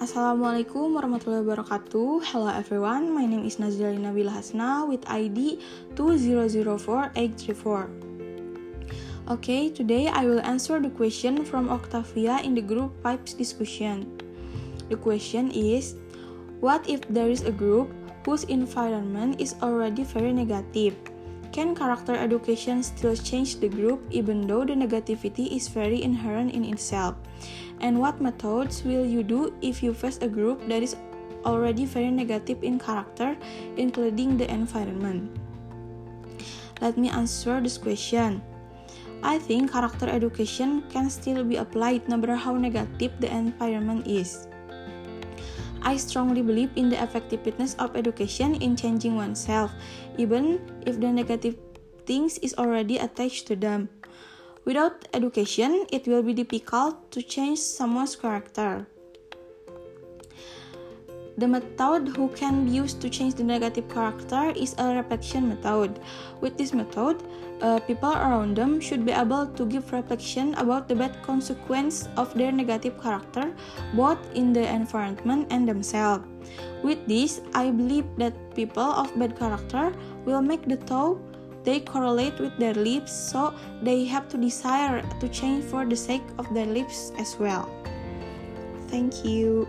Assalamualaikum warahmatullahi wabarakatuh. Hello everyone, my name is Nazila Nabila Hasna with ID 2004834. Okay, today I will answer the question from Octavia in the group Pipes discussion. The question is, what if there is a group whose environment is already very negative? Can character education still change the group even though the negativity is very inherent in itself? And what methods will you do if you face a group that is already very negative in character, including the environment? Let me answer this question. I think character education can still be applied no matter how negative the environment is. I strongly believe in the effectiveness of education in changing oneself, even if the negative things is already attached to them. Without education, it will be difficult to change someone's character. The method who can be used to change the negative character is a reflection method. With this method, uh, people around them should be able to give reflection about the bad consequence of their negative character, both in the environment and themselves. With this, I believe that people of bad character will make the thought they correlate with their lives, so they have to desire to change for the sake of their lives as well. Thank you.